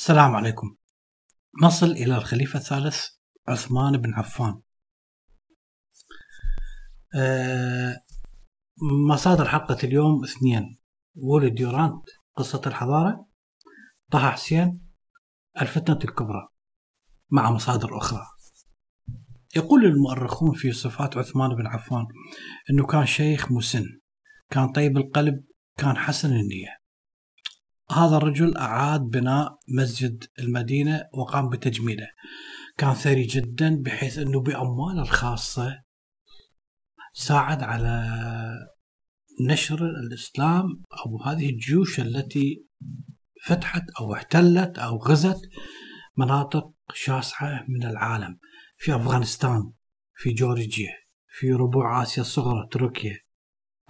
السلام عليكم. نصل إلى الخليفة الثالث عثمان بن عفان. أه مصادر حلقة اليوم اثنين. وولد ديورانت قصة الحضارة. طه حسين الفتنة الكبرى مع مصادر أخرى. يقول المؤرخون في صفات عثمان بن عفان أنه كان شيخ مسن كان طيب القلب كان حسن النية. هذا الرجل أعاد بناء مسجد المدينة وقام بتجميله. كان ثري جدا بحيث أنه بأمواله الخاصة ساعد على نشر الإسلام أو هذه الجيوش التي فتحت أو احتلت أو غزت مناطق شاسعة من العالم. في أفغانستان في جورجيا في ربوع آسيا الصغرى تركيا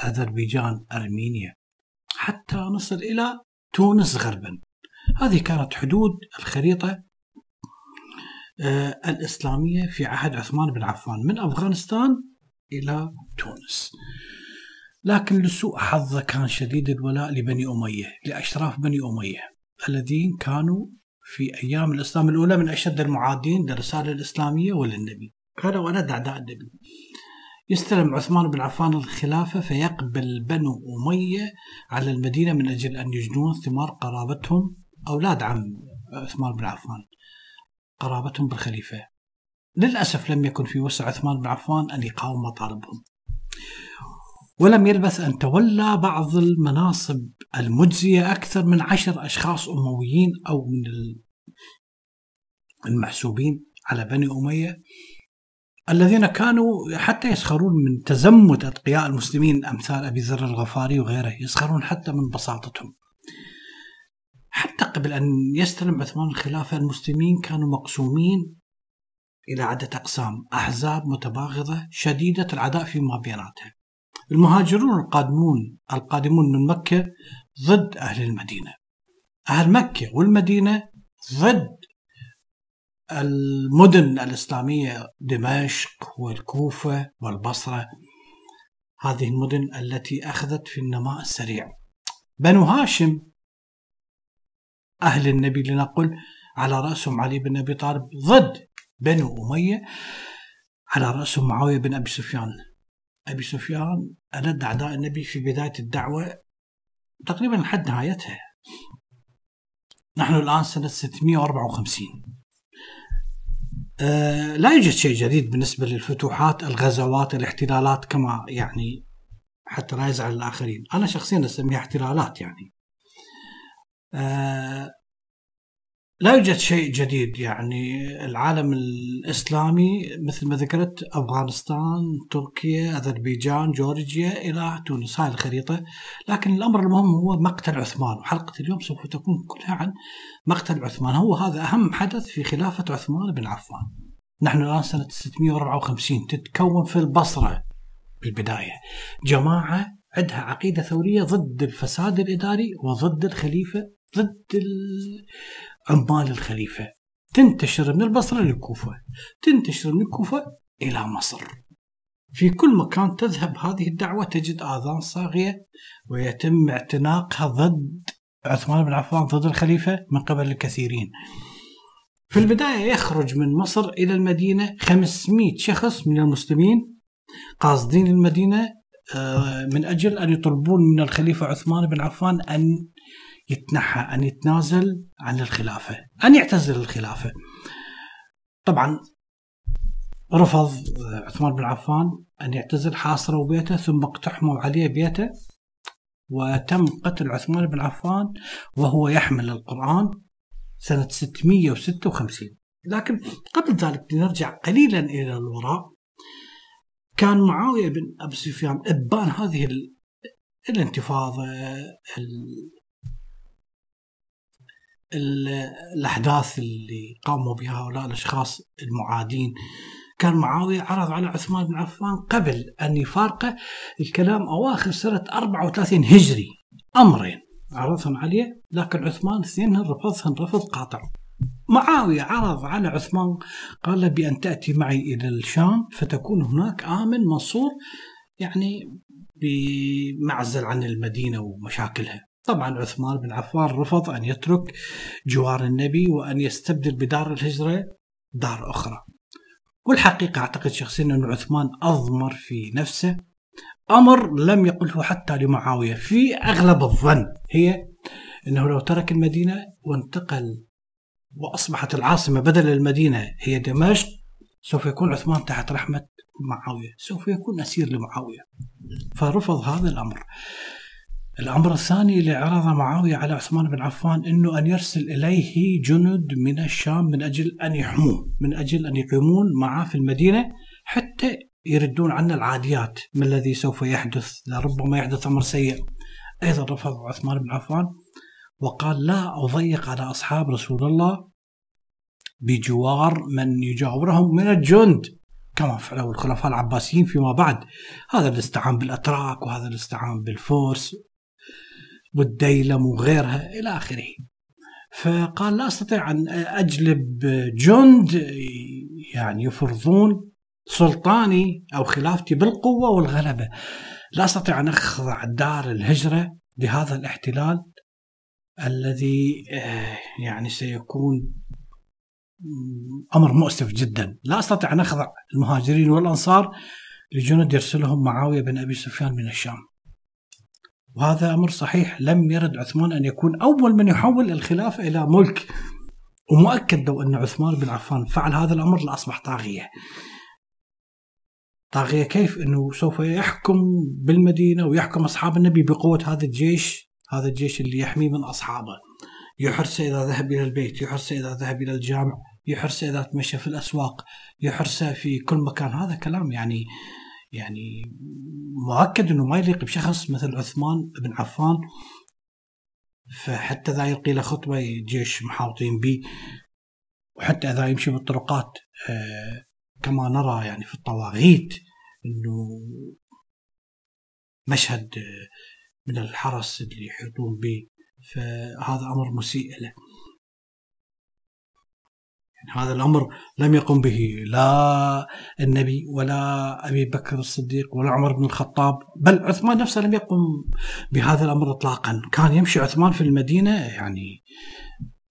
أذربيجان أرمينيا. حتى نصل إلى تونس غربا. هذه كانت حدود الخريطة آه، الإسلامية في عهد عثمان بن عفان من أفغانستان إلى تونس. لكن لسوء حظه كان شديد الولاء لبني أمية لأشراف بني أمية الذين كانوا في أيام الإسلام الأولى من أشد المعادين للرسالة الإسلامية وللنبي. كانوا ولد أعداء النبي. يستلم عثمان بن عفان الخلافة فيقبل بنو أمية على المدينة من أجل أن يجنون ثمار قرابتهم أولاد عم عثمان بن عفان قرابتهم بالخليفة. للأسف لم يكن في وسع عثمان بن عفان أن يقاوم مطالبهم. ولم يلبث أن تولى بعض المناصب المجزية أكثر من عشر أشخاص أمويين أو من المحسوبين على بني أمية. الذين كانوا حتى يسخرون من تزمت أتقياء المسلمين أمثال أبي ذر الغفاري وغيره يسخرون حتى من بساطتهم. حتى قبل أن يستلم عثمان الخلافة المسلمين كانوا مقسومين إلى عدة أقسام أحزاب متباغضة شديدة العداء فيما بيناتها المهاجرون القادمون القادمون من مكة ضد أهل المدينة. أهل مكة والمدينة ضد المدن الإسلامية دمشق والكوفة والبصرة هذه المدن التي أخذت في النماء السريع. بنو هاشم أهل النبي لنقل على رأسهم علي بن أبي طالب ضد بنو أمية على رأسهم معاوية بن أبي سفيان. أبي سفيان ألد أعداء النبي في بداية الدعوة تقريبا لحد نهايتها. نحن الآن سنة 654 آه، لا يوجد شيء جديد بالنسبة للفتوحات الغزوات الاحتلالات كما يعني حتى لا يزعل الآخرين. أنا شخصيا أسميها احتلالات يعني. آه، لا يوجد شيء جديد يعني العالم الإسلامي مثل ما ذكرت أفغانستان تركيا أذربيجان جورجيا إلى تونس هاي الخريطة. لكن الأمر المهم هو مقتل عثمان. وحلقة اليوم سوف تكون كلها عن مقتل عثمان. هو هذا أهم حدث في خلافة عثمان بن عفان. نحن الآن سنة 654 تتكون في البصرة بالبداية. جماعة عندها عقيدة ثورية ضد الفساد الإداري وضد الخليفة ضد عمال الخليفة. تنتشر من البصرة للكوفة تنتشر من الكوفة إلى مصر. في كل مكان تذهب هذه الدعوة تجد آذان صاغية ويتم اعتناقها ضد عثمان بن عفان ضد الخليفة من قبل الكثيرين. في البداية يخرج من مصر إلى المدينة 500 شخص من المسلمين قاصدين المدينة آه، من أجل أن يطلبون من الخليفة عثمان بن عفان أن يتنحى أن يتنازل عن الخلافة أن يعتزل الخلافة. طبعا رفض عثمان بن عفان أن يعتزل حاصروا بيته ثم اقتحموا عليه بيته وتم قتل عثمان بن عفان وهو يحمل القرآن سنة 656 لكن قبل ذلك لنرجع قليلا إلى الوراء. كان معاوية بن أبي سفيان إبان هذه الانتفاضة الأحداث اللي قاموا بها هؤلاء الأشخاص المعادين. كان معاوية عرض على عثمان بن عفان قبل أن يفارقه الكلام أواخر سنة 34 هجري. أمرين. عرضهم عليه لكن عثمان اثنينهن رفضهن رفض قاطع. معاوية عرض على عثمان قال له بأن تأتي معي إلى الشام فتكون هناك آمن منصور يعني بمعزل عن المدينة ومشاكلها. طبعا عثمان بن عفان رفض أن يترك جوار النبي وأن يستبدل بدار الهجرة دار أخرى. والحقيقة أعتقد شخصيا أن عثمان أضمر في نفسه. أمر لم يقله حتى لمعاوية. في أغلب الظن هي أنه لو ترك المدينة وانتقل وأصبحت العاصمة بدل المدينة هي دمشق سوف يكون عثمان تحت رحمة معاوية سوف يكون أسير لمعاوية. فرفض هذا الأمر. الأمر الثاني اللي عرض معاوية على عثمان بن عفان أنه أن يرسل إليه جند من الشام من أجل أن يحموه من أجل أن يقيمون معه في المدينة حتى يردون عنا العاديات ما الذي سوف يحدث لربما يحدث أمر سيء. أيضا رفض عثمان بن عفان وقال لا أضيق على أصحاب رسول الله بجوار من يجاورهم من الجند كما فعلوا الخلفاء العباسيين فيما بعد. هذا اللي استعان بالأتراك وهذا اللي استعان بالفرس والديلم وغيرها إلى آخره. فقال لا أستطيع أن أجلب جند يعني يفرضون سلطاني أو خلافتي بالقوة والغلبة. لا أستطيع أن أخضع دار الهجرة لهذا الاحتلال الذي آه، يعني سيكون أمر مؤسف جدا، لا أستطيع أن أخضع المهاجرين والأنصار لجند يرسلهم معاوية بن أبي سفيان من الشام. وهذا أمر صحيح لم يرد عثمان أن يكون أول من يحول الخلافة إلى ملك. ومؤكد لو أن عثمان بن عفان فعل هذا الأمر لأصبح طاغية. طاغية كيف؟ إنه سوف يحكم بالمدينة ويحكم أصحاب النبي بقوة هذا الجيش، هذا الجيش اللي يحميه من أصحابه. يحرسه إذا ذهب إلى البيت، يحرسه إذا ذهب إلى الجامع، يحرسه إذا تمشى في الأسواق يحرسه في كل مكان هذا كلام يعني يعني مؤكد إنه ما يليق بشخص مثل عثمان بن عفان. فحتى إذا يلقي له خطبة جيش محاوطين به وحتى إذا يمشي بالطرقات آه كما نرى يعني في الطواغيت إنه مشهد آه من الحرس اللي يحيطون به. فهذا أمر مسيء له. يعني هذا الأمر لم يقم به. لا النبي ولا أبي بكر الصديق ولا عمر بن الخطاب بل عثمان نفسه لم يقم بهذا الأمر اطلاقا. كان يمشي عثمان في المدينة يعني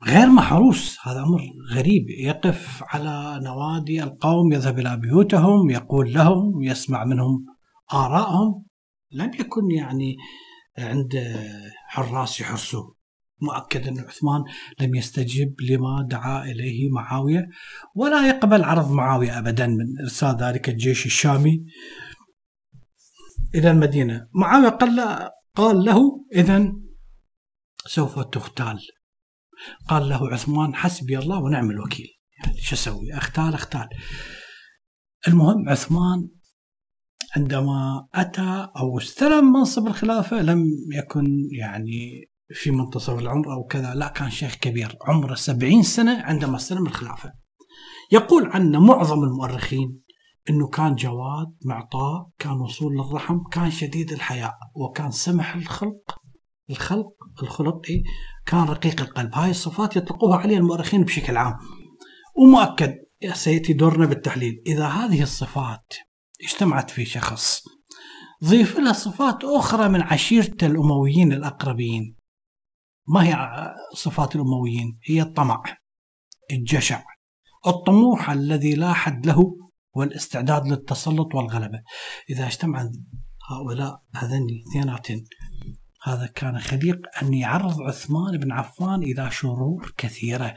غير محروس. هذا أمر غريب. يقف على نوادي القوم يذهب إلى بيوتهم يقول لهم يسمع منهم ارائهم لم يكن يعني عند حراس يحرسوه. مؤكد أن عثمان لم يستجب لما دعا إليه معاوية ولا يقبل عرض معاوية أبدا من إرسال ذلك الجيش الشامي إلى المدينة. معاوية قال, قال له إذا سوف تغتال قال له عثمان حسبي الله ونعم الوكيل. يعني شو أسوي؟ أختال أختال. المهم عثمان عندما أتى أو استلم منصب الخلافة لم يكن يعني في منتصف العمر أو كذا. لا كان شيخ كبير عمره سبعين سنة عندما استلم الخلافة. يقول عنه معظم المؤرخين أنه كان جواد معطاء كان وصول للرحم كان شديد الحياء وكان سمح الخلق الخلق الخلق إيه؟ كان رقيق القلب. هاي الصفات يطلقوها عليه المؤرخين بشكل عام. ومؤكد سيأتي دورنا بالتحليل. إذا هذه الصفات اجتمعت في شخص ضيف لها صفات أخرى من عشيرة الأمويين الأقربين. ما هي صفات الأمويين؟ هي الطمع الجشع الطموح الذي لا حد له والاستعداد للتسلط والغلبة. إذا اجتمع هؤلاء هذين اثنيناتين هذا كان خليق أن يعرض عثمان بن عفان إلى شرور كثيرة.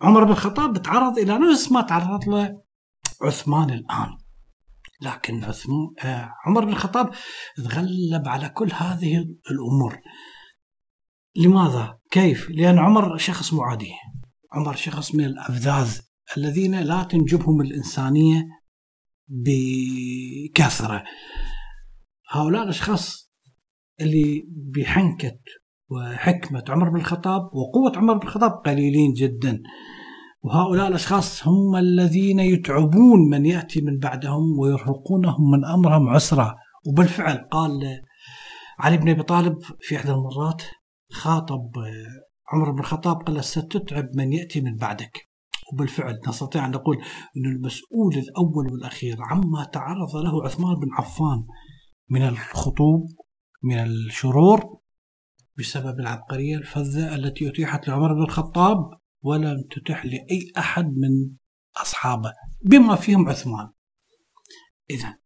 عمر بن الخطاب تعرض إلى نفس ما تعرض له عثمان الآن. لكن عثمان آه، عمر بن الخطاب تغلب على كل هذه الأمور. لماذا؟ كيف؟ لأن عمر شخص معادي عمر شخص من الأفذاذ الذين لا تنجبهم الإنسانية بكثرة هؤلاء الأشخاص اللي بحنكة وحكمة عمر بن الخطاب وقوة عمر بن الخطاب قليلين جدا وهؤلاء الأشخاص هم الذين يتعبون من يأتي من بعدهم ويرهقونهم من أمرهم عسرا وبالفعل قال علي بن أبي طالب في إحدى المرات خاطب عمر بن الخطاب قال ستتعب من يأتي من بعدك. وبالفعل نستطيع أن نقول أن المسؤول الأول والأخير عما تعرض له عثمان بن عفان من الخطوب من الشرور بسبب العبقرية الفذة التي أتيحت لعمر بن الخطاب ولم تتح لأي أحد من أصحابه بما فيهم عثمان. إذا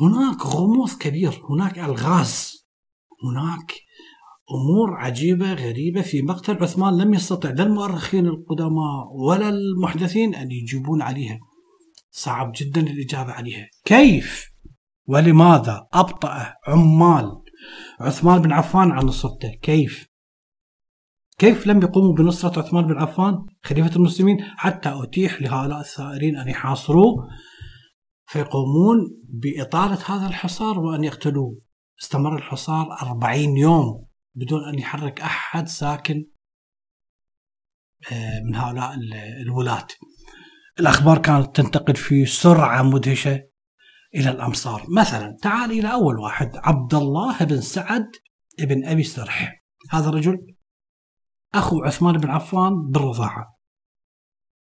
هناك غموض كبير هناك ألغاز هناك أمور عجيبة غريبة في مقتل عثمان لم يستطع لا المؤرخين القدماء ولا المحدثين أن يجيبون عليها. صعب جدا الإجابة عليها. كيف ولماذا أبطأ عمال عثمان بن عفان عن نصرته؟ كيف؟ كيف لم يقوموا بنصرة عثمان بن عفان خليفة المسلمين حتى أتيح لهؤلاء الثائرين أن يحاصروه فيقومون بإطالة هذا الحصار وأن يقتلوه استمر الحصار أربعين يوم بدون أن يحرك أحد ساكن آه، من هؤلاء الولاة. الأخبار كانت تنتقل في سرعة مدهشة إلى الأمصار. مثلا تعال إلى أول واحد عبد الله بن سعد بن أبي سرح. هذا الرجل أخو عثمان بن عفان بالرضاعة.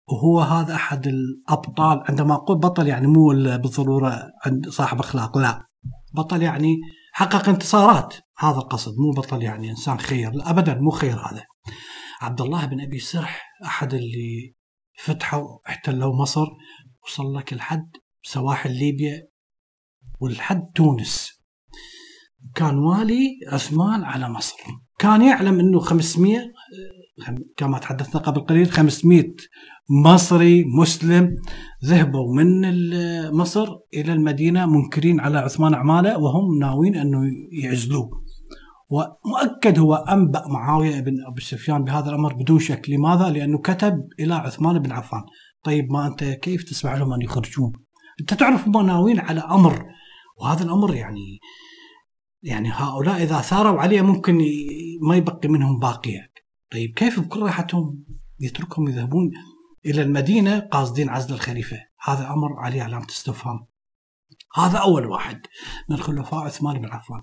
وهو هذا أحد الأبطال عندما أقول بطل يعني مو بالضرورة عند صاحب أخلاق لا. بطل يعني حقق انتصارات. هذا القصد مو بطل يعني إنسان خير لا ابدا مو خير هذا. عبد الله بن أبي سرح أحد اللي فتحوا احتلوا مصر وصل لك لحد سواحل ليبيا ولحد تونس. كان والي عثمان على مصر. كان يعلم إنه 500 كما تحدثنا قبل قليل 500 مصري مسلم ذهبوا من مصر إلى المدينة منكرين على عثمان اعماله وهم ناويين أنه يعزلوه. ومؤكد هو أنبأ معاوية بن أبي سفيان بهذا الأمر بدون شك، لماذا؟ لأنه كتب إلى عثمان بن عفان، طيب ما أنت كيف تسمح لهم أن يخرجون؟ أنت تعرف هم ناويين على أمر وهذا الأمر يعني يعني هؤلاء إذا ثاروا عليه ممكن ما يبقي منهم باقية. طيب كيف بكل راحتهم يتركهم يذهبون إلى المدينة قاصدين عزل الخليفة؟ هذا أمر عليه علامه استفهام هذا أول واحد. من خلفاء عثمان بن عفان.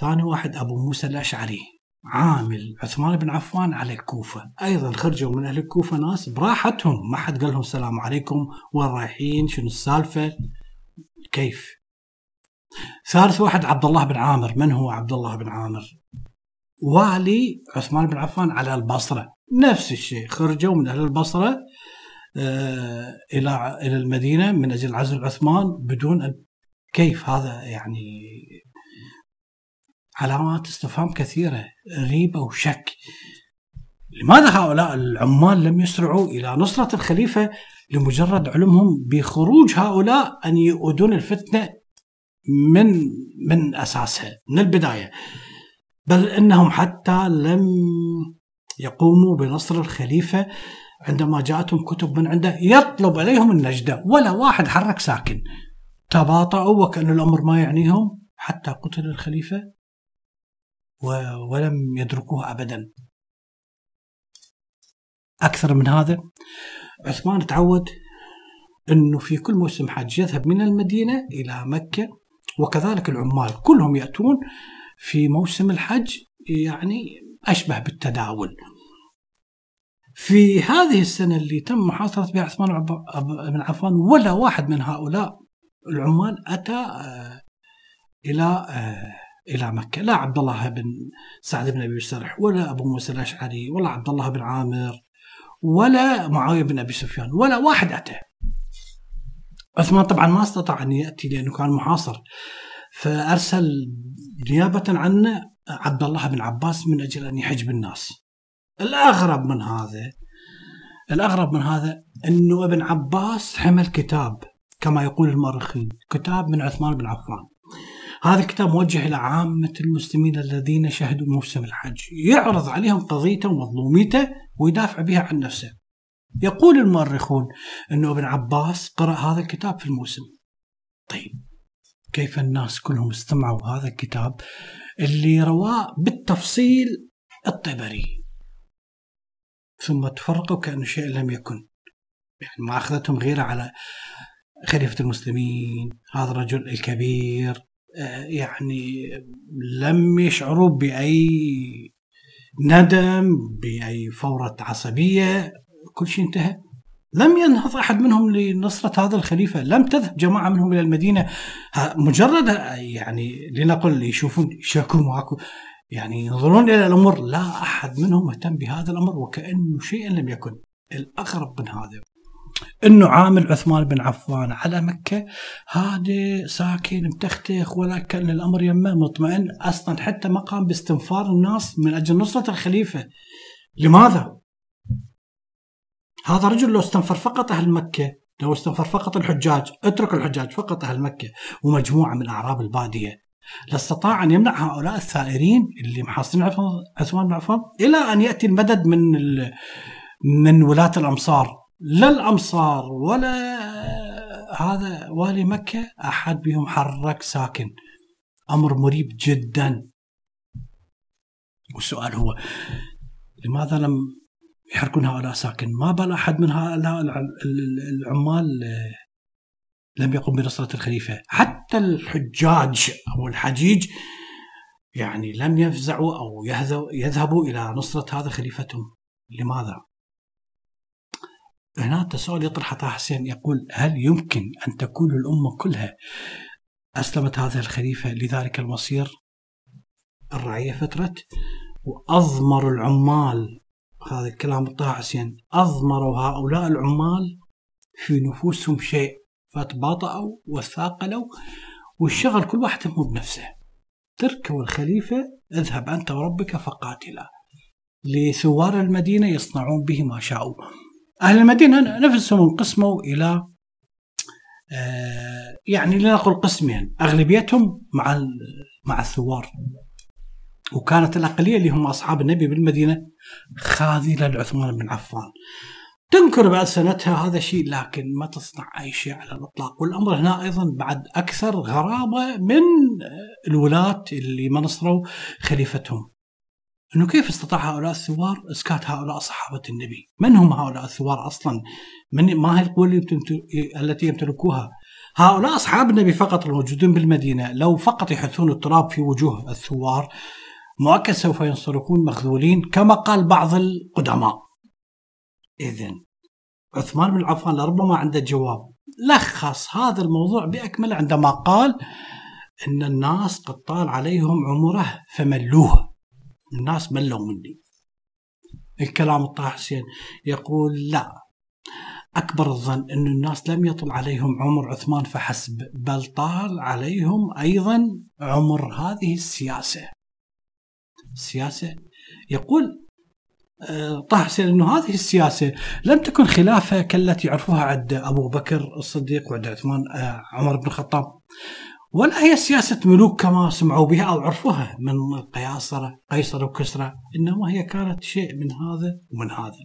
ثاني واحد أبو موسى الأشعري. عامل عثمان بن عفان على الكوفة. أيضا خرجوا من أهل الكوفة ناس براحتهم. ما حد قال لهم السلام عليكم. وين رايحين؟ شنو السالفة؟ كيف؟ ثالث واحد عبد الله بن عامر. من هو عبد الله بن عامر؟ والي عثمان بن عفان على البصرة. نفس الشيء خرجوا من أهل البصرة آه، إلى إلى المدينة من أجل عزل عثمان بدون أن كيف هذا يعني علامات استفهام كثيرة ريبه وشك لماذا هؤلاء العمال لم يسرعوا إلى نصرة الخليفة لمجرد علمهم بخروج هؤلاء أن يؤدون الفتنة من من أساسها من البداية؟ بل إنهم حتى لم يقوموا بنصر الخليفة عندما جاءتهم كتب من عنده يطلب عليهم النجدة ولا واحد حرك ساكن. تباطؤوا وكأن الأمر ما يعنيهم حتى قتل الخليفة ولم يدركوه أبدا. أكثر من هذا عثمان تعود أنه في كل موسم حج يذهب من المدينة إلى مكة وكذلك العمال كلهم يأتون في موسم الحج يعني أشبه بالتداول. في هذه السنة اللي تم محاصرة بها عثمان بن عفان ولا واحد من هؤلاء العمال أتى آه، إلى آه، إلى مكة. لا عبد الله بن سعد بن أبي سرح ولا أبو موسى الأشعري ولا عبد الله بن عامر ولا معاوية بن أبي سفيان ولا واحد أتى. عثمان طبعا ما استطاع أن يأتي لأنه كان محاصر. فأرسل نيابة عنه عبد الله بن عباس من أجل أن يحج بالناس الأغرب من هذا الأغرب من هذا أنه ابن عباس حمل كتاب كما يقول المؤرخين كتاب من عثمان بن عفان. هذا الكتاب موجه إلى عامة المسلمين الذين شهدوا موسم الحج. يعرض عليهم قضيته ومظلوميته ويدافع بها عن نفسه. يقول المؤرخون أنه ابن عباس قرأ هذا الكتاب في الموسم. طيب كيف الناس كلهم استمعوا هذا الكتاب اللي رواه بالتفصيل الطبري. ثم تفرقوا كأنه شيء لم يكن. يعني ما أخذتهم غيرة على خليفة المسلمين هذا الرجل الكبير آه، يعني لم يشعروا بأي ندم بأي فورة عصبية. كل شيء انتهى. لم ينهض أحد منهم لنصرة هذا الخليفة، لم تذهب جماعة منهم إلى المدينة. مجرد يعني لنقل يشوفون شكوا معكم يعني ينظرون إلى الأمور لا أحد منهم مهتم بهذا الأمر وكأنه شيئا لم يكن. الأغرب من هذا إنه عامل عثمان بن عفان على مكة هذا ساكن متختخ ولا كان الأمر يمه مطمئن أصلا حتى ما قام باستنفار الناس من أجل نصرة الخليفة. لماذا؟ هذا رجل لو استنفر فقط أهل مكة لو استنفر فقط الحجاج اترك الحجاج فقط أهل مكة ومجموعة من اعراب البادية. لاستطاع أن يمنع هؤلاء الثائرين اللي محاصرين عثمان بن عفان إلى أن يأتي المدد من من ولاة الأمصار. لا الأمصار ولا هذا والي مكة أحد بهم حرك ساكن. أمر مريب جدا. والسؤال هو لماذا لم يحركون هؤلاء ساكن. ما بال أحد من هؤلاء العمال لم يقم بنصرة الخليفة. حتى الحجاج أو الحجيج يعني لم يفزعوا أو يذهبوا إلى نصرة هذا خليفتهم. لماذا؟ هنا تساؤل يطرح طه حسين. يقول هل يمكن أن تكون الأمة كلها أسلمت هذا الخليفة؟ لذلك المصير الرعية فترت وأضمروا العمال هذا الكلام طه حسين أضمروا هؤلاء العمال في نفوسهم شيء فتباطؤوا وثاقلوا والشغل كل واحد مو بنفسه. تركوا الخليفة اذهب أنت وربك فقاتلا. لثوار المدينة يصنعون به ما شاءوا. أهل المدينة نفسهم انقسموا إلى آه، يعني لنقل قسمين أغلبيتهم مع مع الثوار. وكانت الأقلية اللي هم أصحاب النبي بالمدينة خاذلة لعثمان بن عفان تنكر بعد سنتها هذا الشيء لكن ما تصنع أي شيء على الإطلاق والأمر هنا أيضا بعد أكثر غرابة من الولاة اللي ما نصروا خليفتهم إنه كيف استطاع هؤلاء الثوار إسكات هؤلاء صحابة النبي؟ من هم هؤلاء الثوار أصلا؟ من ما هي القوة التي يمتلكوها؟ هؤلاء أصحاب النبي فقط الموجودين بالمدينة لو فقط يحثون التراب في وجوه الثوار مؤكد سوف ينصرفون مخذولين كما قال بعض القدماء. اذا عثمان بن عفان لربما عنده جواب. لخص هذا الموضوع باكمله عندما قال إن الناس قد طال عليهم عمره فملوه. الناس ملوا مني. الكلام الطه حسين. يقول لا. أكبر الظن أن الناس لم يطل عليهم عمر عثمان فحسب بل طال عليهم أيضا عمر هذه السياسة. السياسة يقول آه، طه حسين أنه هذه السياسة لم تكن خلافة كالتي يعرفوها عند أبو بكر الصديق وعند عثمان آه، عمر بن الخطاب. ولا هي سياسة ملوك كما سمعوا بها أو عرفوها من القياصرة قيصر وكسرى إنما هي كانت شيء من هذا ومن هذا.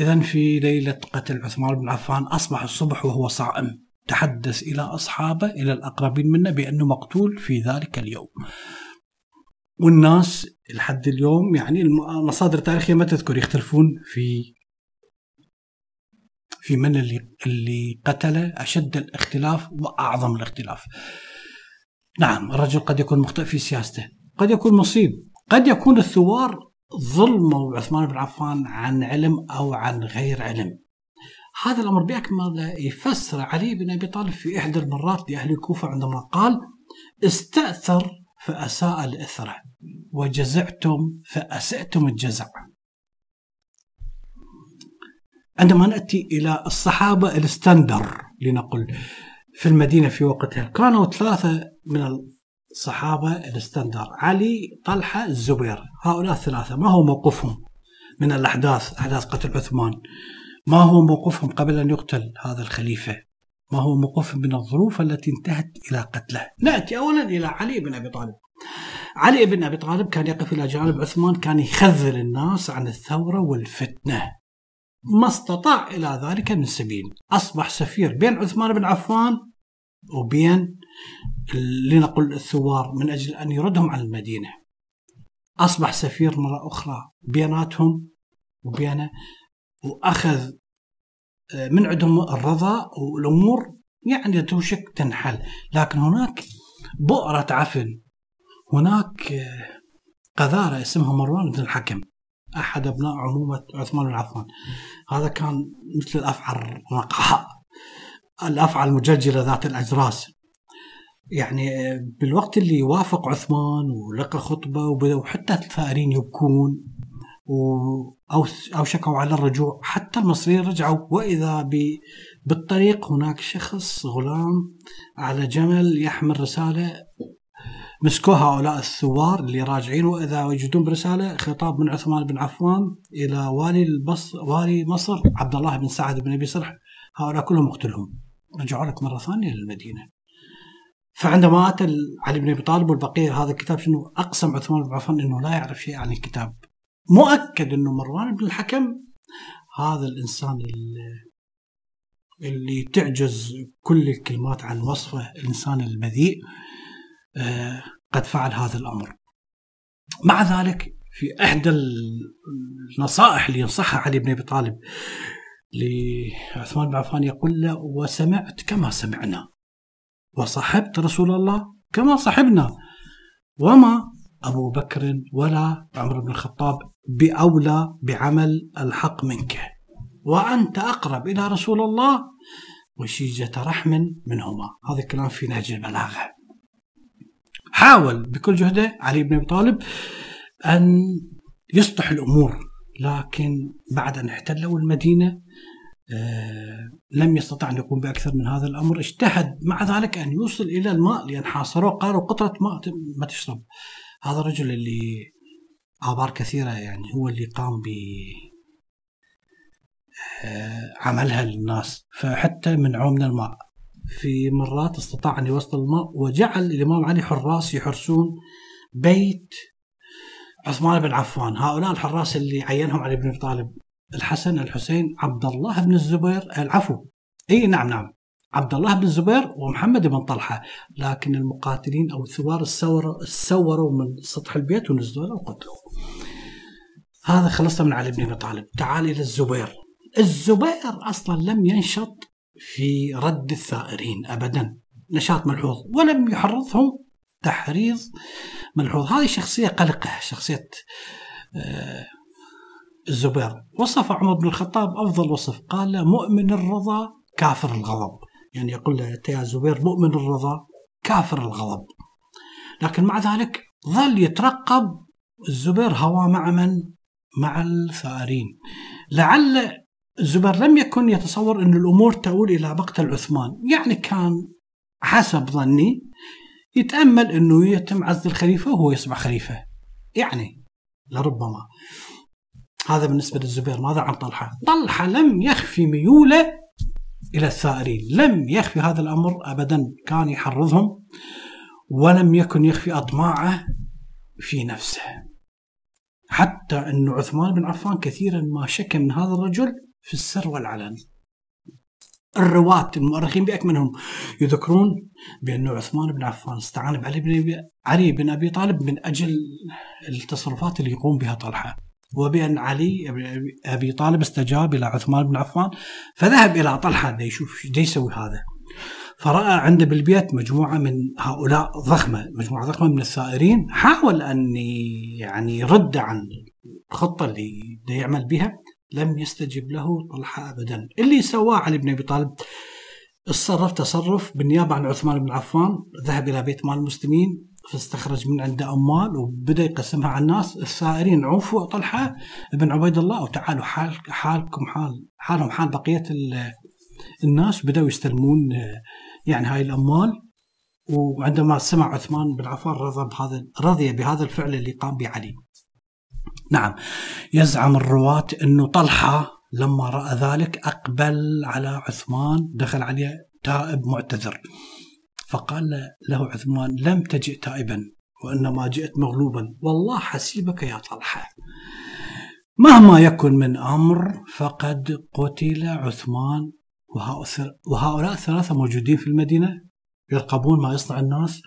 إذا في ليلة قتل عثمان بن عفان أصبح الصبح وهو صائم. تحدث إلى أصحابه إلى الأقربين منه بأنه مقتول في ذلك اليوم. والناس لحد اليوم يعني المصادر التاريخية ما تذكر يختلفون في في من اللي اللي قتله أشد الاختلاف وأعظم الاختلاف. نعم الرجل قد يكون مخطئ في سياسته، قد يكون مصيب، قد يكون الثوار ظلموا عثمان بن عفان عن علم أو عن غير علم. هذا الأمر باكمله يفسر علي بن أبي طالب في إحدى المرات لأهل الكوفة عندما قال: استأثر فأساء الاثره وجزعتم فاساتم الجزع. عندما نأتي إلى الصحابة ال standard لنقل في المدينة في وقتها كانوا ثلاثة من الصحابة ال standard علي طلحة الزبير. هؤلاء الثلاثة ما هو موقفهم من الأحداث أحداث قتل عثمان؟ ما هو موقفهم قبل أن يقتل هذا الخليفة؟ ما هو موقفهم من الظروف التي انتهت إلى قتله. نأتي اولا إلى علي بن أبي طالب. علي بن أبي طالب كان يقف إلى جانب عثمان كان يخذل الناس عن الثورة والفتنة. ما استطاع إلى ذلك من سبيل. أصبح سفير بين عثمان بن عفان وبين لنقل الثوار من أجل أن يردهم على المدينة. أصبح سفير مرة أخرى بيناتهم وبينه وأخذ من عندهم الرضا والأمور يعني توشك تنحل. لكن هناك بؤرة عفن. هناك آه، قذارة اسمها مروان بن الحكم أحد أبناء عمومة عثمان بن عفان. هذا كان مثل الافعى الرقعاء الافعى المجلجله ذات الأجراس. يعني بالوقت اللي وافق عثمان ولقى خطبة وبدأوا حتى الثائرين يبكون أو أو شكوا على الرجوع. حتى المصريين رجعوا وإذا بالطريق هناك شخص غلام على جمل يحمل رسالة مسكوا هؤلاء الثوار اللي راجعين وإذا يجدون برسالة خطاب من عثمان بن عفان إلى والي البص والي مصر عبد الله بن سعد بن أبي صلح هؤلاء كلهم اقتلهم. رجعوا لك مرة ثانية للمدينة. فعندما أتى علي بن أبي طالب والبقية هذا الكتاب شنو؟ أقسم عثمان بن عفان إنه لا يعرف شيء عن الكتاب. مؤكد إنه مروان بن الحكم هذا الإنسان اللي, اللي تعجز كل الكلمات عن وصفه الإنسان البذيء آه قد فعل هذا الأمر. مع ذلك في إحدى النصائح اللي ينصحها علي بن أبي طالب لعثمان بن عفان يقول له وسمعت كما سمعنا وصحبت رسول الله كما صحبنا وما أبو بكر ولا عمر بن الخطاب بأولى بعمل الحق منك. وأنت أقرب إلى رسول الله وشيجة رحم منهما. هذا الكلام في نهج البلاغة. حاول بكل جهده علي بن أبي طالب أن يصلح الأمور لكن بعد أن احتلوا المدينة آه لم يستطع أن يقوم بأكثر من هذا الأمر. اجتهد مع ذلك أن يوصل إلى الماء لأن حاصروه قالوا قطرة ماء ما تشرب. هذا الرجل اللي آبار كثيرة يعني هو اللي قام ب آه، عملها للناس. فحتى من الماء. في مرات استطاع أن يوصل الماء وجعل الإمام علي حراس يحرسون بيت عثمان بن عفان. هؤلاء الحراس اللي عينهم علي بن طالب الحسن الحسين عبد الله بن الزبير العفو. إي نعم نعم. عبد الله بن الزبير ومحمد بن طلحة لكن المقاتلين أو الثوار السوروا سوروا من سطح البيت ونزلوا وقتلوا هذا خلصنا من علي بن أبي طالب. تعال إلى الزبير. الزبير أصلا لم ينشط في رد الثائرين ابدا. نشاط ملحوظ ولم يحرضهم تحريض ملحوظ. هذه شخصية قلقة شخصية آه، الزبير. وصف عمر بن الخطاب أفضل وصف. قال مؤمن الرضا كافر الغضب. يعني يقول له يا زبير مؤمن الرضا كافر الغضب. لكن مع ذلك ظل يترقب الزبير هوى مع من؟ مع الثائرين لعل الزبير لم يكن يتصور أن الأمور تؤول إلى مقتل عثمان يعني كان حسب ظني يتأمل أنه يتم عزل الخليفة وهو يصبح خليفة. يعني لربما. هذا بالنسبة للزبير. ماذا عن طلحة؟ طلحة لم يخفي ميوله إلى الثائرين لم يخفي هذا الأمر أبدا كان يحرضهم ولم يكن يخفي أطماعه في نفسه. حتى أن عثمان بن عفان كثيرا ما شك من هذا الرجل في السر والعلن. الرواة المؤرخين بأكملهم يذكرون بأن عثمان بن عفان استعان بعلي بن علي بن أبي طالب من أجل التصرفات اللي يقوم بها طلحة. وبأن علي أبي طالب استجاب إلى عثمان بن عفان فذهب إلى طلحة يشوف إيش يسوي هذا. فرأى عنده بالبيت مجموعة من هؤلاء ضخمة مجموعة ضخمة من الثائرين حاول أن يعني يرد عن الخطة اللي يعمل بها لم يستجب له طلحة أبدا. اللي سواه علي بن أبي طالب تصرف تصرف بالنيابة عن عثمان بن عفان ذهب إلى بيت مال المسلمين فاستخرج من عنده أموال وبدأ يقسمها على الناس. الثائرين عوفوا طلحة بن عبيد الله وتعالوا حال حالكم حال حالهم حال بقية الناس. بدأوا يستلمون يعني هاي الأموال. وعندما سمع عثمان بن عفان رضى بهذا رضي بهذا الفعل اللي قام به علي. نعم يزعم الرواة انه طلحة لما رأى ذلك أقبل على عثمان دخل عليه تائب معتذر. فقال له عثمان لم تجئ تائبا وإنما جئت مغلوبا. والله حسيبك يا طلحة. مهما يكن من أمر فقد قتل عثمان وهؤلاء الثلاثة موجودين في المدينة يرقبون ما يصنع الناس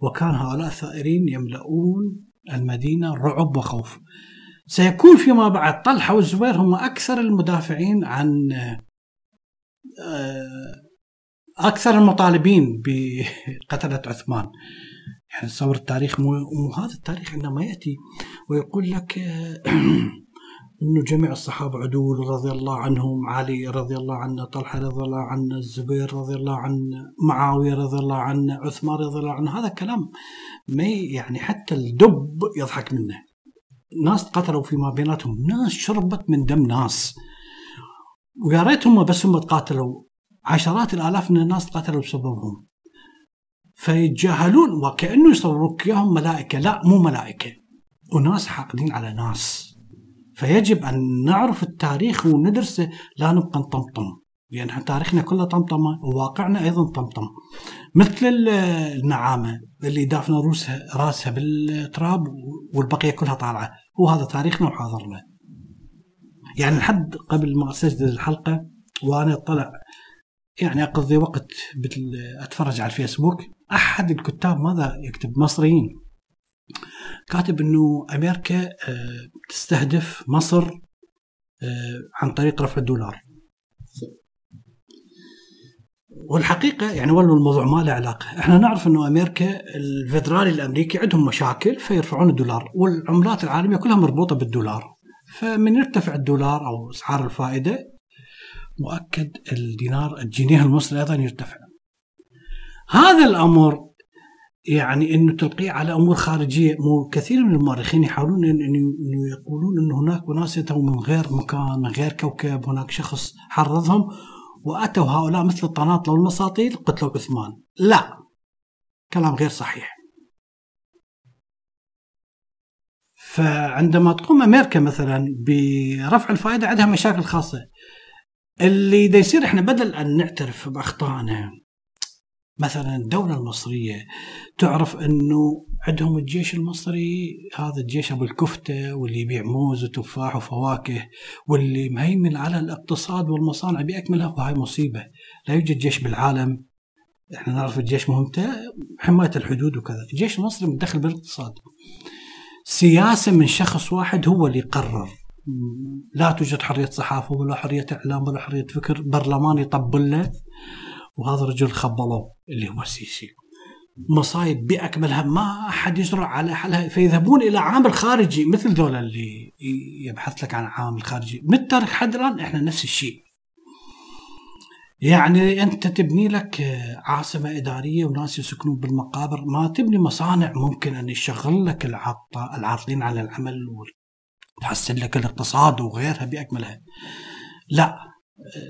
وكان هؤلاء الثائرين يملؤون المدينة رعب وخوف. سيكون فيما بعد طلحة والزبير هم أكثر المدافعين عن آه، أكثر المطالبين بقتلة عثمان. يعني تصور التاريخ مو, هذا التاريخ عندما يأتي ويقول لك إنه جميع الصحابة عدول رضي الله عنهم علي رضي الله عنه طلحة رضي الله عنه الزبير رضي الله عنه معاوية رضي الله عنه عثمان رضي الله عنه هذا كلام ما يعني حتى الدب يضحك منه. ناس قتلوا فيما بيناتهم ناس شربت من دم ناس. ويا ريت هم بس هم تقاتلوا. عشرات الآلاف من الناس قتلوا بسببهم. فيتجاهلون وكأنه يصوروا إياهم ملائكة. لا مو ملائكة. وناس حاقدين على ناس. فيجب أن نعرف التاريخ وندرسه. لا نبقى نطمطم. لأن تاريخنا كله طمطمة وواقعنا أيضا طمطم. مثل النعامة اللي دافنة روسها راسها بالتراب والبقية كلها طالعة. هو هذا تاريخنا وحاضرنا. يعني لحد قبل ما أسجل الحلقة وأنا أطلع يعني أقضي وقت أتفرج على الفيسبوك. أحد الكتاب ماذا يكتب؟ مصريين. كاتب إنه أمريكا آه، تستهدف مصر آه، عن طريق رفع الدولار. والحقيقة يعني والله الموضوع ما له علاقة، إحنا نعرف إنه أمريكا الفدرالي الأمريكي عندهم مشاكل فيرفعون الدولار، والعملات العالمية كلها مربوطة بالدولار. فمن يرتفع الدولار أو أسعار الفائدة مؤكد الدينار الجنيه المصري أيضا يرتفع. هذا الأمر يعني إنه تلقيه على أمور خارجية. مو كثير من المؤرخين يحاولون إنه يقولون انه هناك أناس من غير مكان من غير كوكب. هناك شخص حرضهم وأتوا هؤلاء مثل الطناطله والمساطيل قتلوا عثمان. لا كلام غير صحيح. فعندما تقوم أمريكا مثلا برفع الفائدة عندها مشاكل خاصة. اللي دا يصير إحنا بدل أن نعترف بأخطائنا مثلا الدولة المصرية تعرف إنه عندهم الجيش المصري هذا الجيش أبو الكفتة واللي يبيع موز وتفاح وفواكه واللي مهيمن على الاقتصاد والمصانع باكملها وهاي مصيبة. لا يوجد جيش بالعالم. إحنا نعرف الجيش مهمته حماية الحدود وكذا. الجيش المصري متدخل بالاقتصاد. سياسة من شخص واحد هو اللي يقرر. لا توجد حرية صحافة ولا حرية إعلام ولا حرية فكر برلمان يطبل له. وهذا الرجل خبلوه اللي هو السيسي مصايب باكملها ما أحد يجرؤ على حلها فيذهبون إلى عامل خارجي مثل ذولا اللي يبحث لك عن عامل خارجي من التاريخ حد الآن إحنا نفس الشيء. يعني أنت تبني لك عاصمة إدارية وناس يسكنون بالمقابر. ما تبني مصانع ممكن أن يشغل لك العاطلين على العمل وتحسن لك الاقتصاد وغيرها بأكملها لا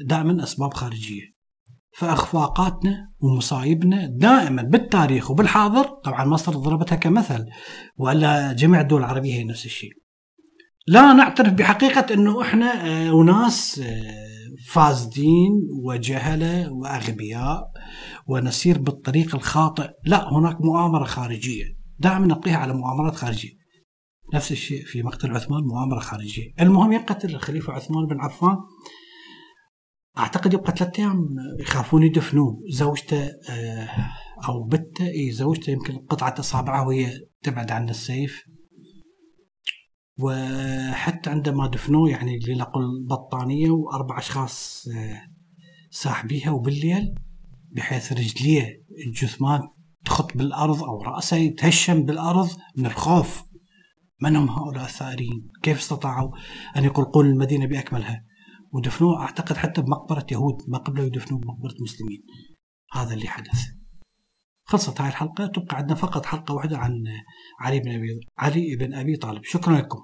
دائما أسباب خارجية فأخفاقاتنا ومصايبنا دائما بالتاريخ وبالحاضر طبعا مصر ضربتها كمثل وإلا جميع الدول العربية هي نفس الشيء. لا نعترف بحقيقة إنه إحنا آه، أناس آه، فاسدين وجهلة وأغبياء ونسير بالطريق الخاطئ، لا هناك مؤامرة خارجية، دائما نقيها على مؤامرات خارجية. نفس الشيء في مقتل عثمان مؤامرة خارجية، المهم يقتل الخليفة عثمان بن عفان. أعتقد يبقى ثلاثة أيام يخافون يدفنوه. زوجته آه، أو بنته إي زوجته يمكن قطعه إصابعها وهي تبعد عن السيف. وحتى عندما دفنوه يعني لنقل بطانية وأربع أشخاص آه، ساحبيها وبالليل بحيث رجليه الجثمان تخط بالأرض أو رأسه يتهشم بالأرض من الخوف. من هم هؤلاء الثائرين؟ كيف استطاعوا أن يقلقون المدينة بأكملها؟ ودفنوه أعتقد حتى بمقبرة يهود ما قبلوا يدفنوه بمقبرة مسلمين. هذا اللي حدث. خلصت هاي الحلقة. تبقى عندنا فقط حلقة واحدة عن علي بن ابي علي بن أبي طالب. شكرا لكم.